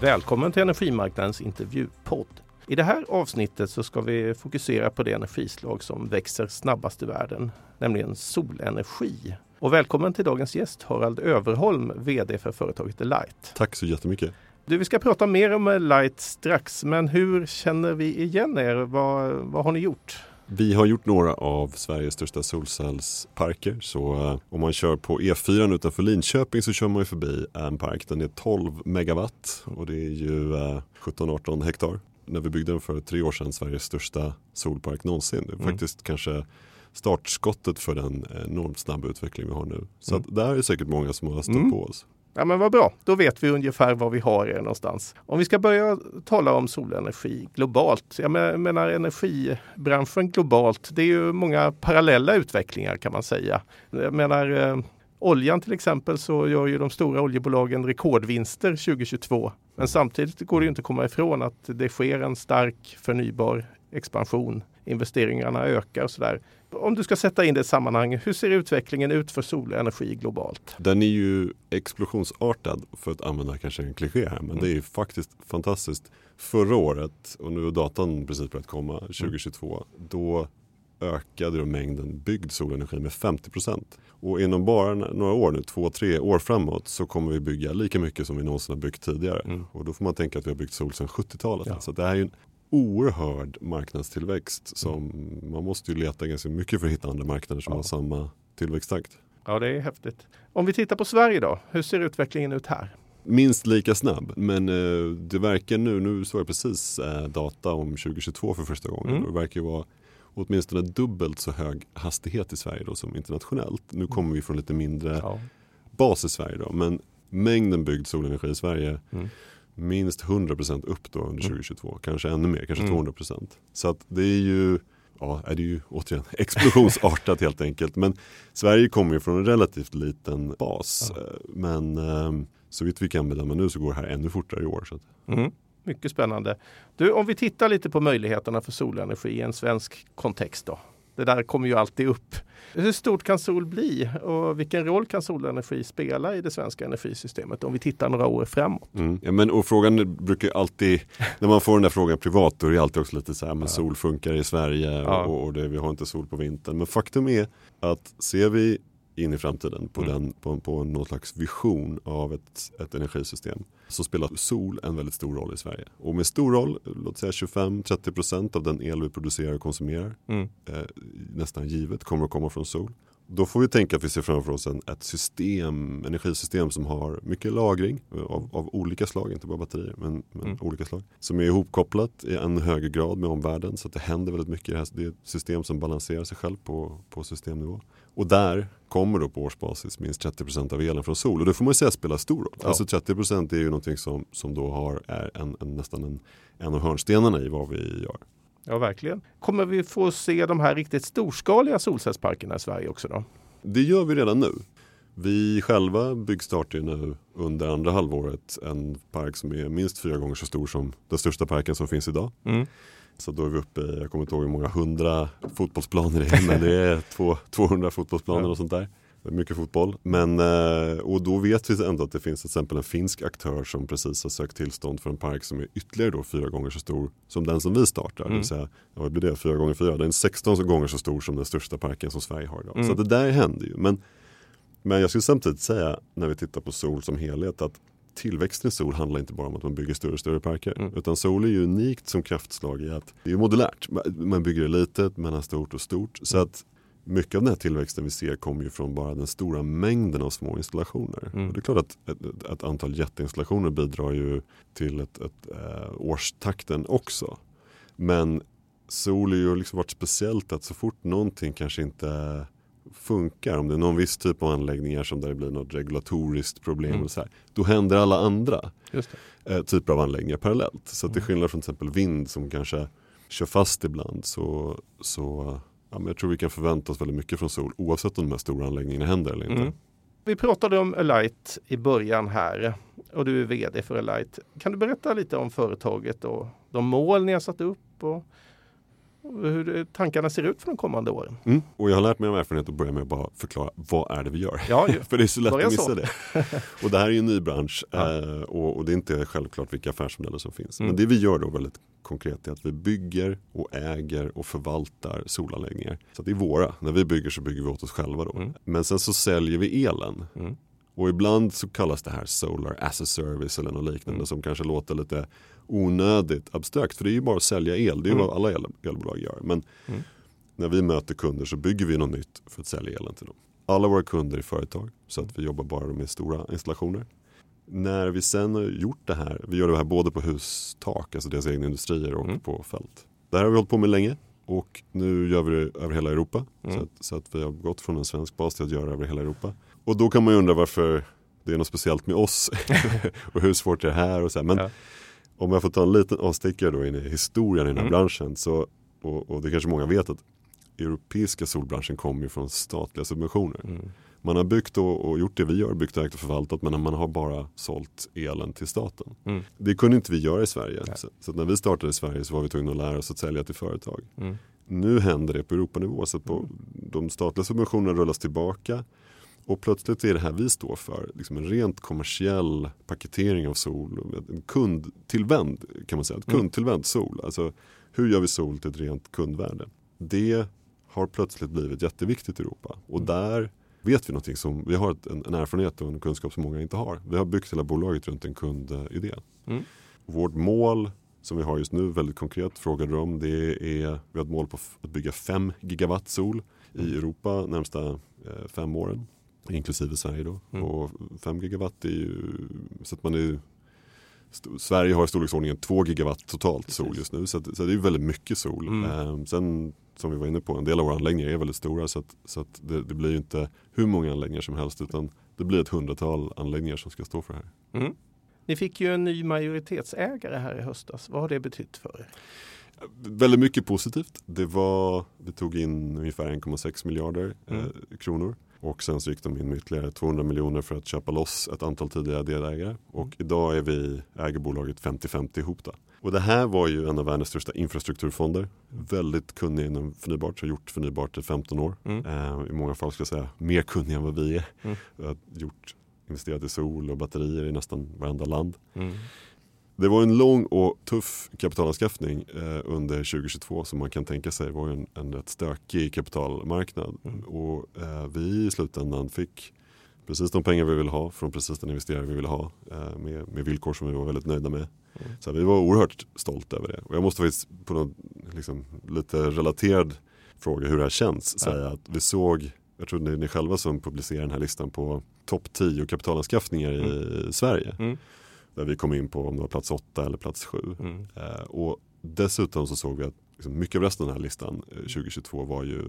Välkommen till Energimarknadens intervjupodd. I det här avsnittet så ska vi fokusera på det energislag som växer snabbast i världen, nämligen solenergi. Och välkommen till dagens gäst Harald Överholm, VD för företaget Light. Tack så jättemycket. Du, vi ska prata mer om Light strax, men hur känner vi igen er? Vad, vad har ni gjort? Vi har gjort några av Sveriges största solcellsparker. Så uh, om man kör på E4 utanför Linköping så kör man ju förbi en park. Den är 12 megawatt och det är ju uh, 17-18 hektar. När vi byggde den för tre år sedan, Sveriges största solpark någonsin. Det är mm. faktiskt kanske startskottet för den enormt snabba utveckling vi har nu. Så mm. där är säkert många som har stött mm. på oss. Ja men vad bra, då vet vi ungefär var vi har er någonstans. Om vi ska börja tala om solenergi globalt. Jag menar energibranschen globalt, det är ju många parallella utvecklingar kan man säga. Jag menar eh, oljan till exempel så gör ju de stora oljebolagen rekordvinster 2022. Men samtidigt går det inte att komma ifrån att det sker en stark förnybar expansion. Investeringarna ökar och sådär. Om du ska sätta in det i sammanhang, hur ser utvecklingen ut för solenergi globalt? Den är ju explosionsartad för att använda kanske en kliché här, men mm. det är ju faktiskt fantastiskt. Förra året, och nu har datan precis börjat komma, 2022, mm. då ökade då mängden byggd solenergi med 50 procent. Och inom bara några år nu, två, tre år framåt så kommer vi bygga lika mycket som vi någonsin har byggt tidigare. Mm. Och då får man tänka att vi har byggt sol sedan 70-talet. Ja. Så det här är en oerhörd marknadstillväxt som man måste ju leta ganska mycket för att hitta andra marknader som ja. har samma tillväxttakt. Ja, det är häftigt. Om vi tittar på Sverige då, hur ser utvecklingen ut här? Minst lika snabb, men eh, det verkar nu, nu såg jag precis eh, data om 2022 för första gången. Mm. Det verkar vara åtminstone dubbelt så hög hastighet i Sverige då som internationellt. Nu kommer vi från lite mindre ja. bas i Sverige då, men mängden byggd solenergi i Sverige mm minst 100% upp då under 2022. Mm. Kanske ännu mer, kanske mm. 200%. Så att det är ju ja, är det ju återigen explosionsartat helt enkelt. Men Sverige kommer ju från en relativt liten bas. Ja. Eh, men eh, så vitt vi kan bedöma nu så går det här ännu fortare i år. Så mm. Mycket spännande. Du, om vi tittar lite på möjligheterna för solenergi i en svensk kontext då. Det där kommer ju alltid upp. Hur stort kan sol bli och vilken roll kan solenergi spela i det svenska energisystemet om vi tittar några år framåt? Mm. Ja, men, och frågan brukar alltid, när man får den där frågan privat, då är det alltid också lite så här, men ja. sol funkar i Sverige ja. och, och det, vi har inte sol på vintern. Men faktum är att ser vi in i framtiden på, mm. den, på, på någon slags vision av ett, ett energisystem så spelar sol en väldigt stor roll i Sverige. Och med stor roll, låt säga 25-30% av den el vi producerar och konsumerar mm. eh, nästan givet kommer att komma från sol. Då får vi tänka att vi ser framför oss en, ett system, energisystem som har mycket lagring av, av olika slag, inte bara batterier, men, men mm. olika slag. Som är ihopkopplat i en högre grad med omvärlden så att det händer väldigt mycket. Det, här, det är ett system som balanserar sig själv på, på systemnivå. Och där kommer då på årsbasis minst 30% av elen från sol. Och det får man ju säga spelar stor roll. Ja. Alltså 30% är ju någonting som, som då har, är en, en, nästan en, en av hörnstenarna i vad vi gör. Ja, verkligen. Kommer vi få se de här riktigt storskaliga solcellsparkerna i Sverige också då? Det gör vi redan nu. Vi själva byggstartar nu under andra halvåret en park som är minst fyra gånger så stor som den största parken som finns idag. Mm. Så då är vi uppe i, jag kommer inte ihåg hur många hundra fotbollsplaner det är, men det är två, 200 fotbollsplaner och sånt där. Mycket fotboll. Men, eh, och då vet vi ändå att det finns till exempel en finsk aktör som precis har sökt tillstånd för en park som är ytterligare då fyra gånger så stor som den som vi startar. Mm. Det vill säga, ja, vad blir det? Fyra gånger fyra? Den är 16 gånger så stor som den största parken som Sverige har idag. Mm. Så det där händer ju. Men, men jag skulle samtidigt säga när vi tittar på sol som helhet att tillväxten i sol handlar inte bara om att man bygger större och större parker. Mm. Utan sol är ju unikt som kraftslag i att det är modulärt. Man bygger det litet, mellan stort och stort. Så att mycket av den här tillväxten vi ser kommer ju från bara den stora mängden av små installationer. Mm. Och det är klart att ett, ett antal jätteinstallationer bidrar ju till ett, ett, äh, årstakten också. Men sol är ju liksom varit speciellt att så fort någonting kanske inte funkar, om det är någon viss typ av anläggningar som där det blir något regulatoriskt problem, mm. och så här, då händer alla andra eh, typer av anläggningar parallellt. Så mm. till skillnad från till exempel vind som kanske kör fast ibland så, så ja, men jag tror vi kan förvänta oss väldigt mycket från sol oavsett om de här stora anläggningarna händer eller inte. Mm. Vi pratade om Alight i början här och du är VD för Alight. Kan du berätta lite om företaget och de mål ni har satt upp och hur tankarna ser ut för de kommande åren. Mm. Och jag har lärt mig av erfarenhet att börja med att bara förklara vad är det vi gör. Ja, för det är så lätt att missa så. det. och det här är ju en ny bransch ja. Eh, och, och, det är inte självklart vilka affärsmodeller som finns. Mm. Men det vi gör då väldigt konkret är att vi bygger och äger och förvaltar solanläggningar. Så det är våra. När vi bygger så bygger vi åt oss själva då. Mm. Men sen så säljer vi elen. Och ibland så kallas det här Solar as a service eller något liknande mm. som kanske låter lite onödigt abstrakt. För det är ju bara att sälja el, det är ju mm. vad alla el, elbolag gör. Men mm. när vi möter kunder så bygger vi något nytt för att sälja elen till dem. Alla våra kunder är företag så att vi jobbar bara med stora installationer. När vi sen har gjort det här, vi gör det här både på hustak, alltså deras egna industrier och mm. på fält. Det här har vi hållit på med länge och nu gör vi det över hela Europa. Mm. Så, att, så, att, vi har gått från en svensk bas till att göra det över hela Europa. Och då kan man ju undra varför det är något speciellt med oss och hur svårt det är här och så. Men ja. om jag får ta en liten avstickare då in i historien i den här mm. branschen så, och, och, det kanske många vet att europeiska solbranschen kommer ju från statliga subventioner. Mm. Man har byggt och, och, gjort det vi gör, byggt, ägt och förvaltat men man har bara sålt elen till staten. Mm. Det kunde inte vi göra i Sverige. Så, så, när vi startade i Sverige så var vi tvungna att lära oss att sälja till företag. Mm. Nu händer det på Europanivå så att på, mm. de statliga subventionerna rullas tillbaka. Och plötsligt är det här vi står för liksom en rent kommersiell paketering av sol. En kundtillvänd kan man säga, ett mm. kundtillvänd sol. Alltså hur gör vi sol till ett rent kundvärde? Det har plötsligt blivit jätteviktigt i Europa. Och mm. där vet vi någonting som, vi har en, en, erfarenhet och en kunskap som många inte har. Vi har byggt hela bolaget runt en kundidé. Mm. Vårt mål som vi har just nu, väldigt konkret, frågade du om, det är, vi har ett mål på att bygga 5 gigawatt sol i mm. Europa närmsta eh, fem åren. Inklusive Sverige då. Mm. Och 5 gigawatt är ju, så att man är Sverige har i storleksordningen 2 gigawatt totalt Precis. sol just nu. Så, att, så det är väldigt mycket sol. Mm. Eh, sen som vi var inne på, en del av våra anläggningar är väldigt stora så att, så att det, det, blir ju inte hur många anläggningar som helst utan det blir ett hundratal anläggningar som ska stå för det här. Mm. Ni fick ju en ny majoritetsägare här i höstas. Vad har det betytt för er? Väldigt mycket positivt. Det var, vi tog in ungefär 1,6 miljarder mm. eh, kronor. Och sen så gick de in med ytterligare 200 miljoner för att köpa loss ett antal tidigare delägare. Och mm. idag är vi, äger bolaget 50-50 ihop. Då. Och det här var ju en av världens största infrastrukturfonder. Väldigt kunnig inom förnybart, har gjort förnybart i 15 år. Mm. Eh, I många fall skulle jag säga mer kunnig än vad vi är. Mm. Har gjort, investerat i sol och batterier i nästan varenda land. Mm. Det var en lång och tuff kapitalanskaffning eh, under 2022 som man kan tänka sig var en, en rätt stökig kapitalmarknad. Mm. Och eh, vi i slutändan fick precis de pengar vi ville ha från precis den investerare vi ville ha eh, med, med villkor som vi var väldigt nöjda med. Mm. Så vi var oerhört stolta över det. Och jag måste faktiskt på någon liksom, lite relaterad fråga hur det här känns säga att vi såg, jag tror det är ni själva som publicerar den här listan på topp 10 kapitalanskaffningar mm. i Sverige. Där vi kom in på om det var plats 8 eller plats 7. Mm. Eh, och dessutom så såg vi att liksom, mycket av resten av den här listan eh, 2022 var ju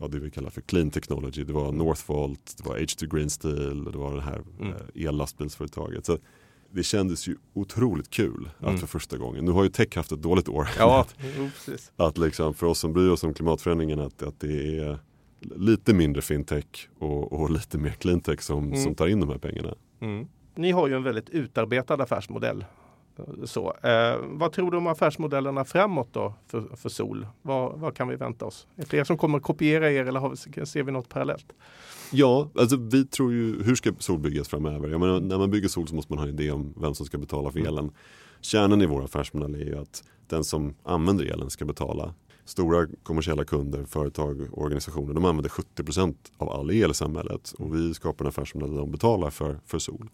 ja, det vi kallar för clean technology. Det var Northvolt, det var H2 Green Steel, det var det här mm. eh, ellastbilsföretaget. Så det kändes ju otroligt kul mm. att för första gången, nu har ju tech haft ett dåligt år. Ja, att, att liksom för oss som bryr oss om klimatförändringen att, att det är lite mindre fintech och, och lite mer cleantech som, mm. som tar in de här pengarna. Mm. Ni har ju en väldigt utarbetad affärsmodell. Så, eh, vad tror du om affärsmodellerna framåt då för, för Sol? Vad, vad, kan vi vänta oss? Är det fler som kommer kopiera er eller har, ser vi något parallellt? Ja, alltså vi tror ju, hur ska sol byggas framöver? Jag menar, när man bygger sol så måste man ha en idé om vem som ska betala för mm. elen. Kärnan i vår affärsmodell är ju att den som använder elen ska betala. Stora kommersiella kunder, företag och organisationer de använder 70% av all el i samhället och vi skapar en affärsmodell där de betalar för, för sol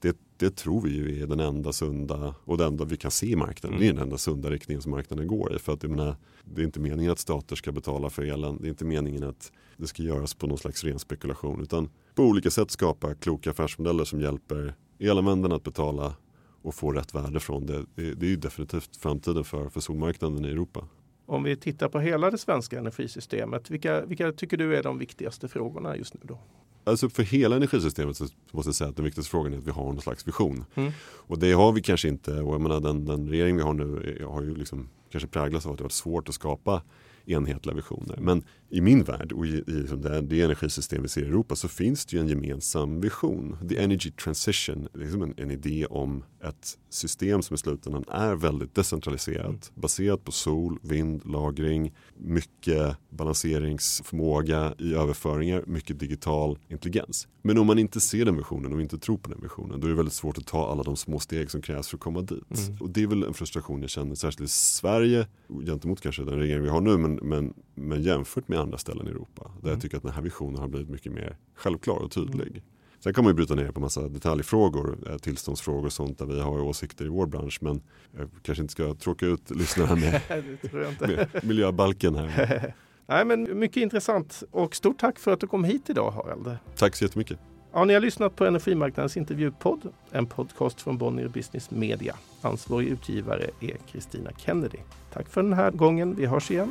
det, det tror vi ju är den enda sunda och det enda vi kan se i marknaden. Mm. Det är den enda sunda riktningen som marknaden går i. För att menar, det är inte meningen att stater ska betala för elen. Det är inte meningen att det ska göras på någon slags ren spekulation. Utan på olika sätt skapa kloka affärsmodeller som hjälper elanvändarna att betala och få rätt värde från det. Det, det är ju definitivt framtiden för, för solmarknaden i Europa. Om vi tittar på hela det svenska energisystemet, vilka, vilka tycker du är de viktigaste frågorna just nu då? Alltså för hela energisystemet så måste jag säga att den viktigaste frågan är att vi har någon slags vision. Mm. Och det har vi kanske inte. Och jag menar, den, den regering vi har nu har ju liksom kanske präglats av att det varit svårt att skapa enhetliga visioner. Men i min värld och i, i liksom det, det energisystem vi ser i Europa så finns det ju en gemensam vision. The Energy Transition, liksom en, en idé om ett system som i slutändan är väldigt decentraliserat, mm. baserat på sol, vind, lagring, mycket balanseringsförmåga i överföringar, mycket digital intelligens. Men om man inte ser den visionen och inte tror på den visionen då är det väldigt svårt att ta alla de små steg som krävs för att komma dit. Mm. Och det är väl en frustration jag känner särskilt i Sverige gentemot kanske den regering vi har nu men, men, men jämfört med andra ställen i Europa där mm. jag tycker att den här visionen har blivit mycket mer självklar och tydlig. Mm. Sen kan man ju bryta ner på massa detaljfrågor, eh, tillståndsfrågor och sånt där vi har åsikter i vår bransch. Men jag kanske inte ska tråka ut lyssnarna med, med miljöbalken här. Nej, men mycket intressant och stort tack för att du kom hit idag Harald. Tack så jättemycket. Ja, ni har lyssnat på Energimarknadens intervjupodd, en podcast från Bonnier Business Media. Ansvarig utgivare är Kristina Kennedy. Tack för den här gången. Vi hörs igen.